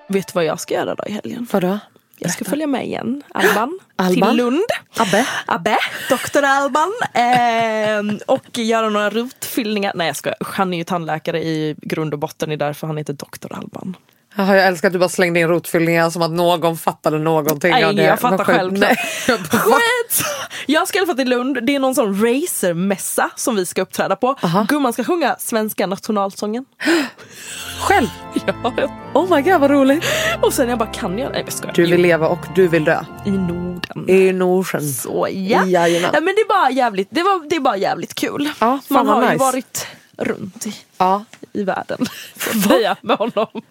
Vet du vad jag ska göra då i helgen? Vadå? Jag ska följa med igen, Alban, <gasps> Alban? till Lund. Abbe? <gasps> Abbe, Dr. Alban. Ehm, och göra några rotfyllningar. Nej jag skojar, han är ju tandläkare i grund och botten. Det är därför han heter Dr. Alban. Jaha, jag älskar att du bara slängde in rotfyllningar som att någon fattade någonting Nej, det. jag fattar själv. Nej, jag bara, Skit! Jag ska i alla fall till Lund. Det är någon sån racermässa som vi ska uppträda på. Gumman ska sjunga svenska nationalsången. <gasps> Själv? <gasps> Ja. Oh my god vad roligt. Och sen jag bara, kan jag? Nej jag skojar. Du vill leva och du vill dö. I Norden. I Norsen. Så ja. Jajamän. ja men det är bara jävligt, det var, det är bara jävligt kul. Ja, Man har ju nice. varit runt i, Ja. I världen. <laughs> Så att säga med honom. <laughs>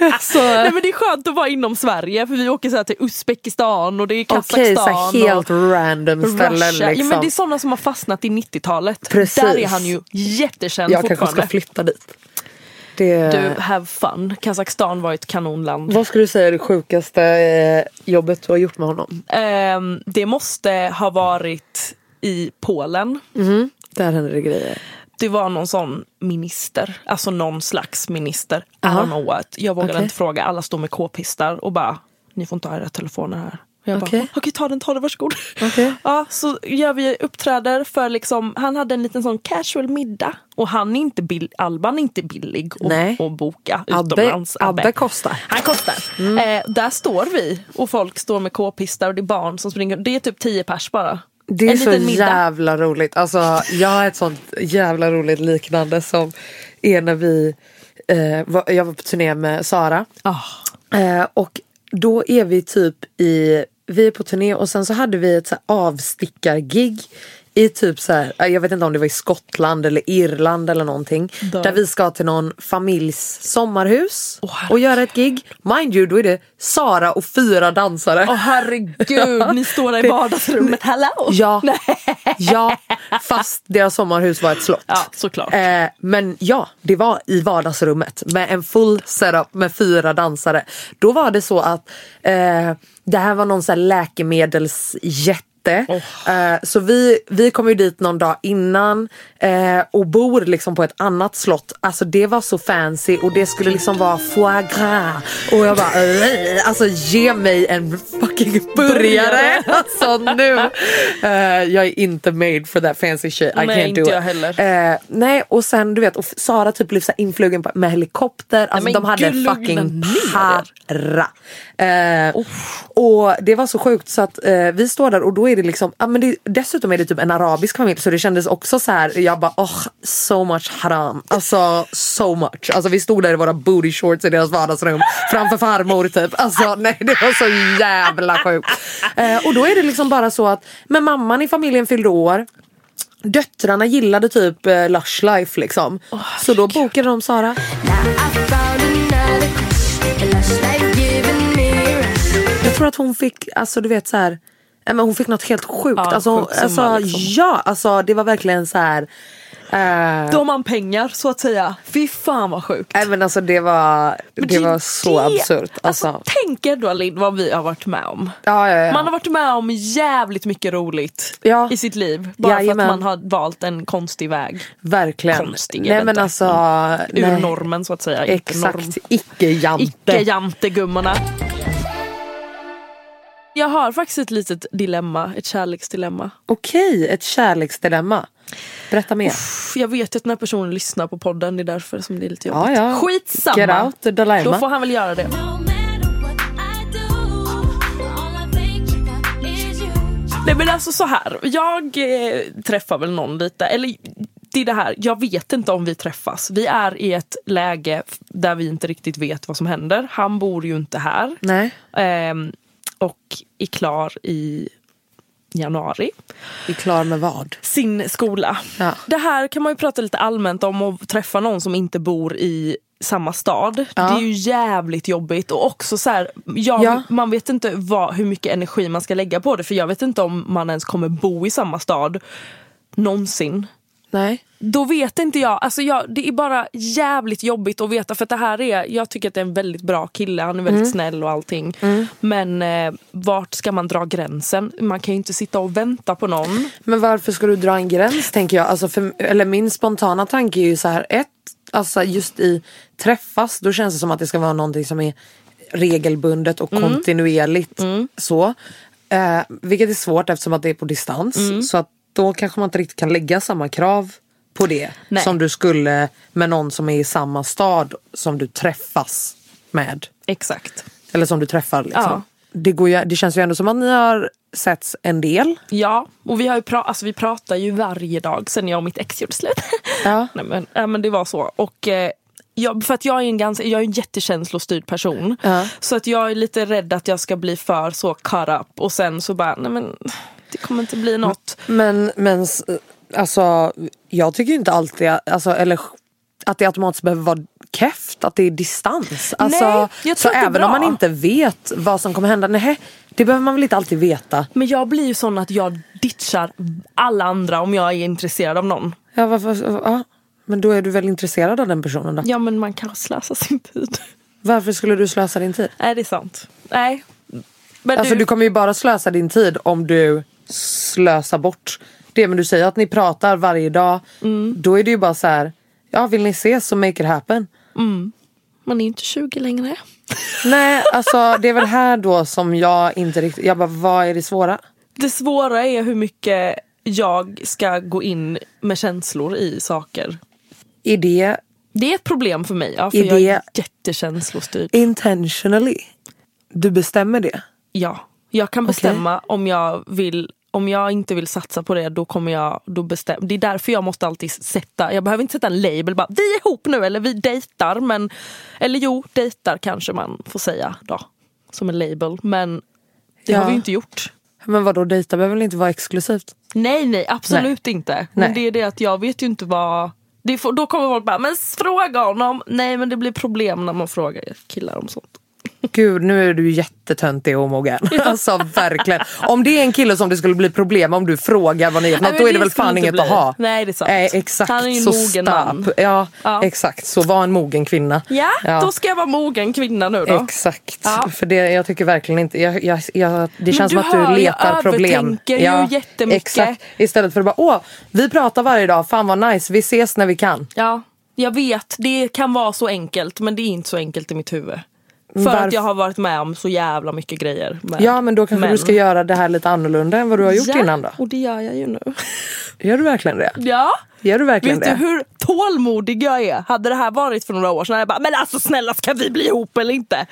Alltså, Nej, men det är skönt att vara inom Sverige för vi åker så här till Uzbekistan och det är Kazakstan. Okej, så helt och random ställen liksom. Ja, men det är sådana som har fastnat i 90-talet. Precis. Där är han ju jättekänd jag kanske fortfarande. ska flytta dit. Det... Du, have fun. Kazakstan var ett kanonland. Vad skulle du säga är det sjukaste eh, jobbet du har gjort med honom? Ehm, det måste ha varit i Polen. Där händer det grejer. Det var någon sån minister, alltså någon slags minister. I don't know what. Jag vågade Okej. inte fråga, alla stod med k-pistar och bara, ni får inte ha era telefoner här. Jag bara, Okej. okej ta den, ta den, varsågod. Okej. <laughs> Ja, så gör vi uppträder för liksom, han hade en liten sån casual middag. Och han är inte bill, Alban är inte billig att, boka Abbe, utomlands. Abbe kostar. Han kostar. Eh, där står vi och folk står med k-pistar och det är barn som springer. Det är typ 10 pers bara. Det är så middag. jävla roligt. Alltså, jag har ett sånt jävla roligt liknande som är när vi, eh, var, jag var på turné med Sara. Ah. Eh, och då är vi typ i, vi är på turné och sen så hade vi ett så avstickargig i typ så här, jag vet inte om det var i Skottland eller Irland eller någonting. Där. Där vi ska till någon familjs sommarhus herregud. och göra ett gig. Mind you, då är det Sara och fyra dansare. Åh herregud, ni står där i <laughs> vardagsrummet. <laughs> Hallå! Ja, <laughs> ja, fast deras sommarhus var ett slott. Ja, såklart. Eh, men ja, det var i vardagsrummet med en full setup med fyra dansare. Då var det så att eh, det här var någon sån här läkemedelsjätte. Eh, så vi, vi kom ju dit någon dag innan eh, och bor liksom på ett annat slott. Alltså det var så fancy och det skulle liksom vara foie gras. Och jag bara, "Ugh." alltså ge mig en fucking burgare. <laughs> Alltså nu. Eh, jag är inte made for that fancy shit. I Nej, can't inte do jag it. heller. Eh, nej och sen du vet och Sara typ blev så influgen på, med helikopter. Alltså men de hade gud, fucking para. Eh, och det var så sjukt så att eh, vi står där och då är det liksom, ja, men det, dessutom är det typ en arabisk familj så det kändes också så här, jag bara oh so much haram. Alltså so much. Alltså vi stod där i våra booty shorts i deras vardagsrum framför farmor typ. Alltså <laughs> nej det var så jävla sjukt. Eh, och då är det liksom bara så att, men mamman i familjen fyllde år. Döttrarna gillade typ eh, Lush Life liksom. så då bokade de Sara. Jag tror att hon fick, alltså du vet så här, men hon fick något helt sjukt. Ja, alltså, sjuk summa, alltså, liksom. Ja, alltså det var verkligen så här. eh, Då har man pengar så att säga. Fy fan vad sjukt. Nej men alltså det var, Men det var så det- absurt. Alltså. Alltså, tänk er då Linn vad vi har varit med om. ja, ja, ja. Man har varit med om jävligt mycket roligt Ja. i sitt liv. Bara Jajamän. för att man har valt en konstig väg. Verkligen. konstig, nej men alltså. Ur nej. normen så att säga. Exakt, icke-jante. Icke-jantegummorna. Jag har faktiskt ett litet dilemma, ett kärleksdilemma. Okej, ett kärleksdilemma. Berätta mer. Pff, Jag vet ju att den här personen lyssnar på podden, det är därför som det är lite Ja, jobbigt. ja. Skitsamma! Get out the dilemma. Då får han väl göra det. Nej men alltså så här, jag eh, träffar väl någon lite, eller det är det här, jag vet inte om vi träffas. Vi är i ett läge där vi inte riktigt vet vad som händer. Han bor ju inte här. Nej. Ehm, och är klar i januari. Är klar med vad? Sin skola. Ja. Det här kan man ju prata lite allmänt om och träffa någon som inte bor i samma stad. Ja. Det är ju jävligt jobbigt och också så här, jag, Ja. man vet inte vad, hur mycket energi man ska lägga på det för jag vet inte om man ens kommer bo i samma stad någonsin. Nej. Då vet inte jag, alltså jag, det är bara jävligt jobbigt att veta för att det här är, jag tycker att det är en väldigt bra kille, han är väldigt Mm. snäll och allting. Men eh, vart ska man dra gränsen? Man kan ju inte sitta och vänta på någon. Men varför ska du dra en gräns tänker jag? Alltså för, eller min spontana tanke är ju så här. Ett, alltså just i träffas då känns det som att det ska vara någonting som är regelbundet och kontinuerligt. Så. Eh, vilket är svårt eftersom att det är på distans. Så att då kanske man inte riktigt kan lägga samma krav på det. Nej. Som du skulle med någon som är i samma stad som du träffas med. Exakt. Eller som du träffar liksom. Ja. Det, går ju, det känns ju ändå som att ni har setts en del. Ja, och vi, har ju pra- alltså, vi pratar ju varje dag sen jag och mitt ex gjorde slut. Ja. <laughs> Nej, men, ja, men det var så. Och, eh, jag, för att jag är en, ganska, jag är en jättekänslostyrd person. Ja. Så att jag är lite rädd att jag ska bli för så cut up och sen så bara, nej men det kommer inte bli något. Men, men alltså, jag tycker inte alltid, alltså, eller att det automatiskt behöver vara keft, att det är distans. Alltså, Nej, så även om man inte vet vad som kommer hända, nej, det behöver man väl inte alltid veta. Men jag blir ju sån att jag ditchar alla andra om jag är intresserad av någon. Ja, varför, ja, men då är du väl intresserad av den personen då? Ja men man kan slösa sin tid. Varför skulle du slösa din tid? Nej det är sant. Nej. Men Alltså du kommer ju bara slösa din tid om du slösar bort det. Men du säger att ni pratar varje dag. Mm. Då är det ju bara så här. Ja vill ni ses så make it happen. man är ju inte 20 längre. <laughs> Nej alltså det är väl här då som jag inte riktigt. Jag bara vad är det svåra? Det svåra är hur mycket jag ska gå in med känslor i saker. Är det Det är ett problem för mig. Ja, för Är jag är jättekänslostyrd. intentionally? Du bestämmer det? Ja, jag kan bestämma om jag vill om jag inte vill satsa på det då kommer jag då bestämma. Det är därför jag måste alltid sätta, jag behöver inte sätta en label bara vi är ihop nu eller vi dejtar men eller jo dejtar kanske man får säga då som en label men det Ja. har vi inte gjort. Men vad då dejta behöver väl inte vara exklusivt? Nej nej absolut inte. Men Nej. det är det att jag vet ju inte vad får, då kommer folk bara men fråga honom. Nej men det blir problem när man frågar killar om sånt. Gud nu är du jättetöntig och omogen. <laughs> Alltså verkligen. Om det är en kille som det skulle bli problem om du frågar vad ni är för något, då är det väl fan inget att bli. ha. Nej, det är sant. Nej, exakt. Han är ju en så mogen man. Ja, Ja. exakt. Så var en mogen kvinna. Ja, då ska jag vara mogen kvinna nu då. Exakt. Ja. För det, jag tycker verkligen inte, jag, jag, jag, det känns som att du hör, jag letar problem. övertänker ju jättemycket. Exakt. Istället för att bara, åh, vi pratar varje dag, fan vad nice, vi ses när vi kan. Ja, jag vet. Det kan vara så enkelt men det är inte så enkelt i mitt huvud. För Varför? att jag har varit med om så jävla mycket grejer. Ja men då kanske män. du ska göra det här lite annorlunda än vad du har gjort ja, innan då. och det gör jag ju nu. Gör du verkligen det? Ja. Gör du verkligen Vet det? du hur tålmodig jag är? Hade det här varit för några år sedan hade jag bara, men alltså snälla ska vi bli ihop eller inte?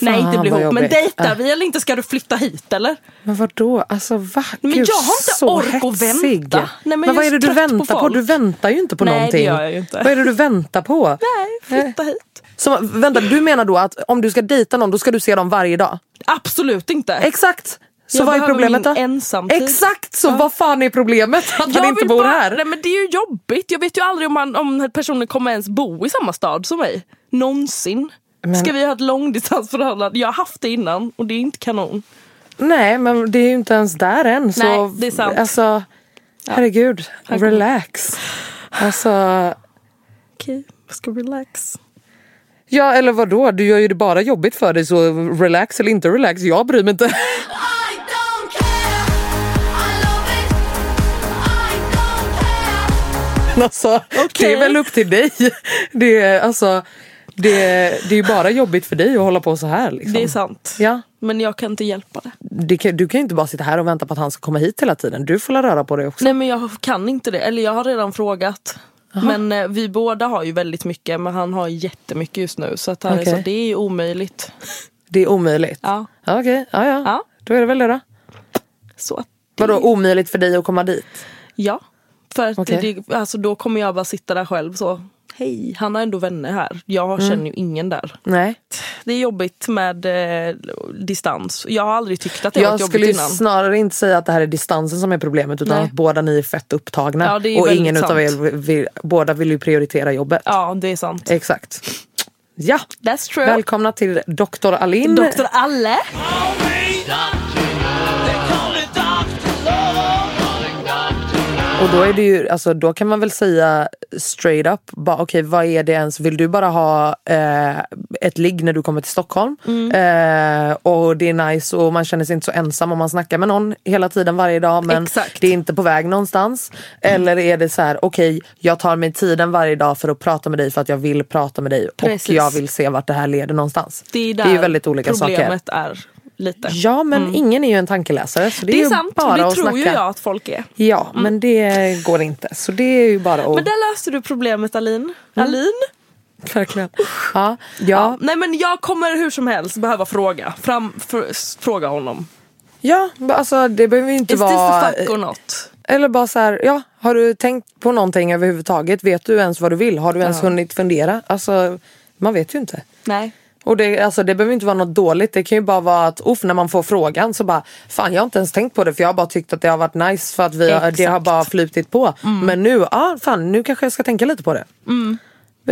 Nej inte bli ihop, men jobbigt. dejtar Äh. vi eller inte? Ska du flytta hit eller? Men vadå? Alltså va? Men Gud, jag har inte ork att vänta. Nej, men men vad är det du på väntar på, folk. Du väntar ju inte på Nej, det någonting. gör jag ju inte. Vad är det du väntar på? Nej, flytta hit. Så, vänta, du menar då att om du ska dejta någon då ska du se dem varje dag? Absolut inte. Exakt! Så Jag vad är problemet min då? ensamtid. Exakt! Så Ja. vad fan är problemet? Att han Jag inte vill bor bara, här? Nej, men det är ju jobbigt. Jag vet ju aldrig om, man, om personen kommer ens bo i samma stad som mig. Någonsin. Men- Ska vi ha ett långdistansförhållande? Jag har haft det innan och det är inte kanon. Nej men det är ju inte ens där än. Så, Nej, det är sant. Alltså, herregud. Relax. Alltså, Okej, jag ska relax. Ja eller vadå? Du gör ju det bara jobbigt för dig så relax eller inte relax, jag bryr mig inte. Alltså, Det Okej. är väl upp till dig. Det är, alltså, det, det är ju bara jobbigt för dig att hålla på så här. Liksom. Det är sant. Ja. Men jag kan inte hjälpa det. Det kan, du kan ju inte bara sitta här och vänta på att han ska komma hit hela tiden. Du får la röra på dig också. Nej men jag kan inte det. Eller jag har redan frågat. Men eh, vi båda har ju väldigt mycket men han har jättemycket just nu. Så, att han är Okej. så det är ju omöjligt. <laughs> Det är omöjligt. Ja. Okej, ja, ja. Ja. Då är det väl det då. Så att, Vadå omöjligt för dig att komma dit? ja. För att Okej. det, alltså, då kommer jag bara sitta där själv så. Hej, han har ändå vänner här. Jag känner ju ingen där. Nej. Det är jobbigt med eh, distans. Jag har aldrig tyckt att det Jag varit skulle jobbigt innan. snarare inte säga att det här är distansen som är problemet utan Nej. att båda ni är fett upptagna. Ja, är och ingen utav er sant. vill, båda vill ju prioritera jobbet. Ja, det är sant. Exakt. Ja, That's true. välkomna till Dr. Alin. Doktor Alle. Och då är det ju, alltså då kan man väl säga straight up, okej vad är det ens, vill du bara ha eh, ett ligg när du kommer till Stockholm? Mm. Eh, och det är nice och man känner sig inte så ensam om man snackar med någon hela tiden varje dag men Exakt. det är inte på väg någonstans. Eller är det så här, okej jag tar mig tiden varje dag för att prata med dig för att jag vill prata med dig Precis. och jag vill se vart det här leder någonstans. Det är där det är väldigt olika saker. problemet är lite. Ja men ingen är ju en tankeläsare så det, Det är ju sant bara det att tror snacka. ju jag att folk är. Ja men det går inte så det är ju bara att Men där löste du problemet Alin. Alin? Verkligen. Ja, ja, Nej men jag kommer hur som helst behöva fråga. Fram, fr- fråga honom. ja, alltså det behöver ju inte Is this vara... the fuck or not? Eller bara så här, ja, har du tänkt på någonting överhuvudtaget? Vet du ens vad du vill? Har du ens hunnit fundera? Alltså, man vet ju inte. Nej. Och det, alltså, det behöver inte vara något dåligt. Det kan ju bara vara att uff, när man får frågan så bara fan jag har inte ens tänkt på det för jag har bara tyckt att det har varit nice för att vi har, det har. Mm. bara flutit på. Men nu, ja fan nu kanske jag ska tänka lite på det.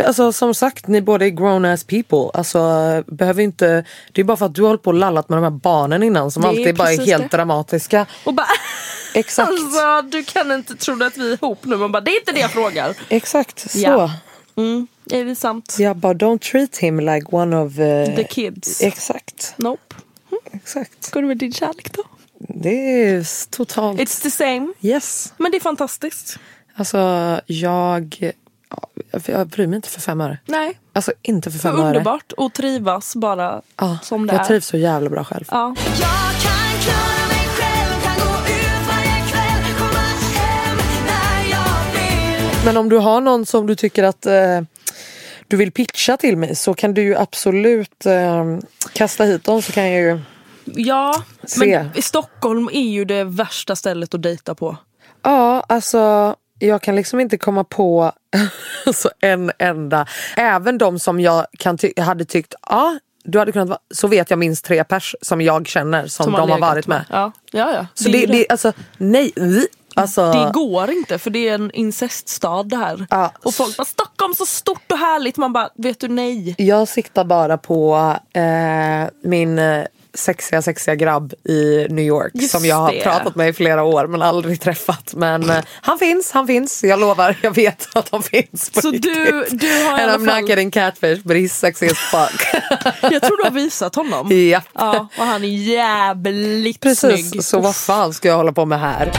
Alltså som sagt, ni båda är grown ass people. Alltså behöver inte, det är bara för att du har hållit på och lallat med de här barnen innan som Det är alltid bara är helt det. dramatiska. Och bara, <laughs> Exakt. alltså du kan inte tro att vi är ihop nu. Man bara, det är inte det jag frågar. Exakt, så. Ja. Mm, är det sant? Jag bara, don't treat him like one of... eh, The kids. Exakt, Nope. exakt. Går det med din kärlek då? Det är totalt... It's the same. Yes. Men det är fantastiskt. Alltså jag... ja, Jag bryr mig inte för fem öre. Nej, Alltså inte för fem öre. underbart att trivas bara Ja, som det jag är. trivs så jävla bra själv. Ja. Men om du har någon som du tycker att eh, du vill pitcha till mig så kan du ju absolut eh, kasta hit dem så kan jag ju... ja, Se. men Stockholm är ju det värsta stället att dejta på. Ja, alltså jag kan liksom inte komma på <laughs> alltså, en enda. Även de som jag kan ty- hade tyckt, ja du hade kunnat vara, så vet jag minst tre pers som jag känner som, de har varit med. Ja, ja. ja. Så det, ju det, alltså nej. Alltså, Det går inte för det är en inceststad det här. Ja. Och folk bara Stockholm så stort och härligt. Man bara, vet du nej. Jag siktar bara på eh, min eh, sexiga sexiga grabb i New York Just som jag har det. pratat med i flera år men aldrig träffat. Men eh, han finns, han finns. Jag lovar, jag vet <laughs> att han finns på Så riktigt. du, du har And I'm fall, not getting catfish but he's sexy as fuck. <laughs> jag tror du har visat honom. ja. Ja, och han är jävligt Precis, snygg. så vad fan ska jag hålla på med här?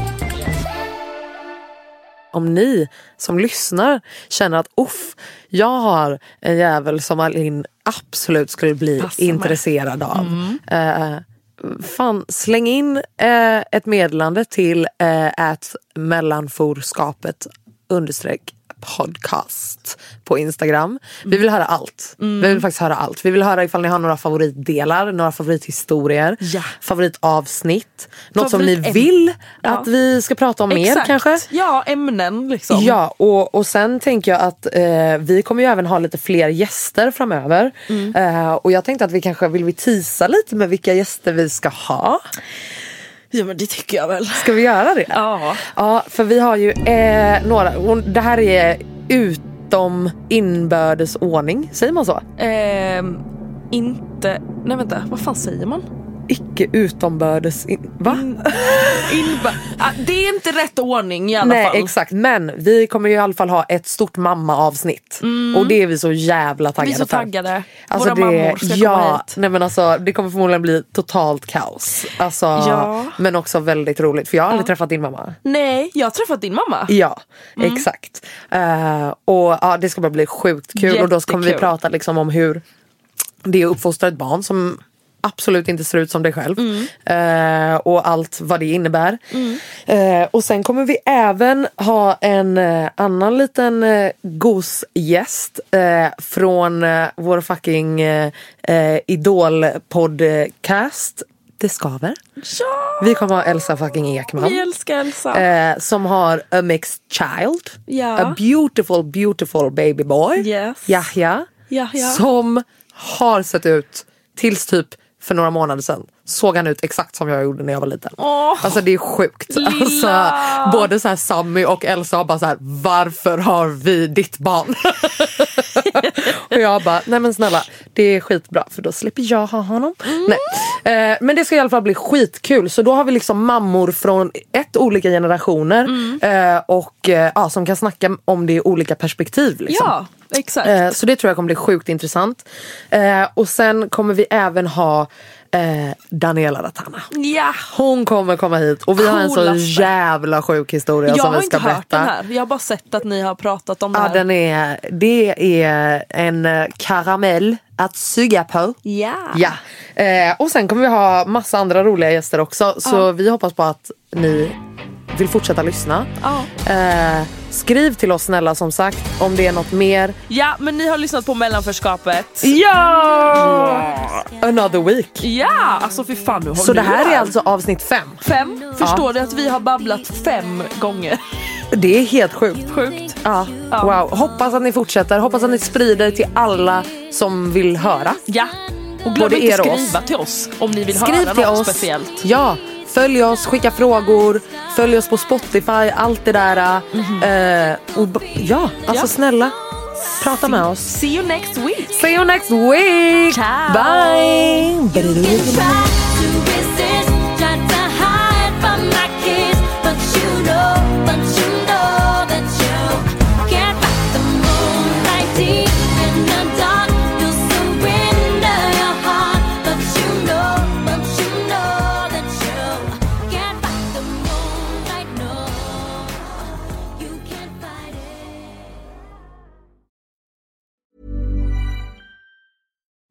Om ni som lyssnar känner att uff, jag har en jävel som Alin absolut skulle bli mig. intresserad av. Eh, fan, släng in eh, ett meddelande till eh, mellanforskapet understreck podcast på Instagram. Vi vill höra allt. Mm. Vi vill faktiskt höra allt. Vi vill höra ifall ni har några favoritdelar, några favorithistorier, Ja. favoritavsnitt. Något som ni vill Ja. att vi ska prata om mer Exakt. kanske. Ja, ämnen liksom. Ja, och, och sen tänker jag att eh, vi kommer ju även ha lite fler gäster framöver. Mm. Eh, och jag tänkte att vi kanske vill vi tisa lite med vilka gäster vi ska ha. Ja, men det tycker jag väl. Ska vi göra det? Ja. Ja, för vi har ju eh, några, det här är utom inbördes ordning, säger man så? Ehm, inte, nej vänta, vad fan säger man? Icke utombördes, in, va? Inba- ah, det är inte rätt ordning i alla Nej fall. exakt, men vi kommer ju i alla fall ha ett stort mamma-avsnitt. Och det är vi så jävla taggade Vi är så för. taggade. Alltså Våra det, mammor ska ja, komma hit. Nej men alltså, det kommer förmodligen bli totalt kaos. Alltså, Ja. Men också väldigt roligt för jag har aldrig träffat din mamma. Nej, jag har träffat din mamma. Ja, Mm. exakt. Eh, och ja, Det ska bara bli sjukt kul och då kommer vi Jättekul. prata liksom om hur det är att uppfostra ett barn som absolut inte ser ut som dig själv. Mm. Eh, och allt vad det innebär. Eh, och sen kommer vi även ha en eh, annan liten eh, gosgäst eh, från eh, vår fucking eh, eh, idol-podcast Det skaver. Ja, Vi kommer ha Elsa fucking Ekman. vi älskar Elsa. Eh, som har a mixed child. Ja. A beautiful beautiful baby boy. Yes. Yahya. Yahya. Som har sett ut tills typ för några månader sedan såg han ut exakt som jag gjorde när jag var liten. Åh, Alltså det är sjukt. lilla. Alltså, både så här Sammy och Elsa har bara så här, varför har vi ditt barn? <laughs> och jag bara, nej men snälla det är skitbra för då slipper jag ha honom. Nej. Eh, men det ska i alla fall bli skitkul så då har vi liksom mammor från ett olika generationer eh, och eh, ja, som kan snacka om det i olika perspektiv. Liksom. Ja, exakt. Eh, Så det tror jag kommer bli sjukt intressant. Eh, och sen kommer vi även ha eh, Daniela Ratana. ja. Hon kommer komma hit och vi har en så Coolaste. jävla sjuk historia Jag som har vi ska inte hört berätta. den här. Jag har bara sett att ni har pratat om det Ja, här. den är, det är en eh, karamell att suga på. Ja. Ja. Eh, och sen kommer vi ha massa andra roliga gäster också. Så vi hoppas på att ni vill fortsätta lyssna. Ja. Eh, skriv till oss snälla som sagt om det är något mer. ja, men ni har lyssnat på mellanförskapet. Ja! Another week. Ja, alltså fy fan nu Så det här är alltså avsnitt fem. Fem. Förstår du att vi har babblat fem gånger? Det är helt sjukt. Sjukt. Ja. Wow. Hoppas att ni fortsätter. Hoppas att ni sprider till alla som vill höra. Ja. Och glöm Både inte er och skriva till oss om ni vill Skriv höra något oss. speciellt. Ja. Följ oss, skicka frågor, följ oss på Spotify, allt det där. Eh, och, b- ja, alltså Ja. snälla. Prata med oss. See you next week! See you next week! Ciao. Bye!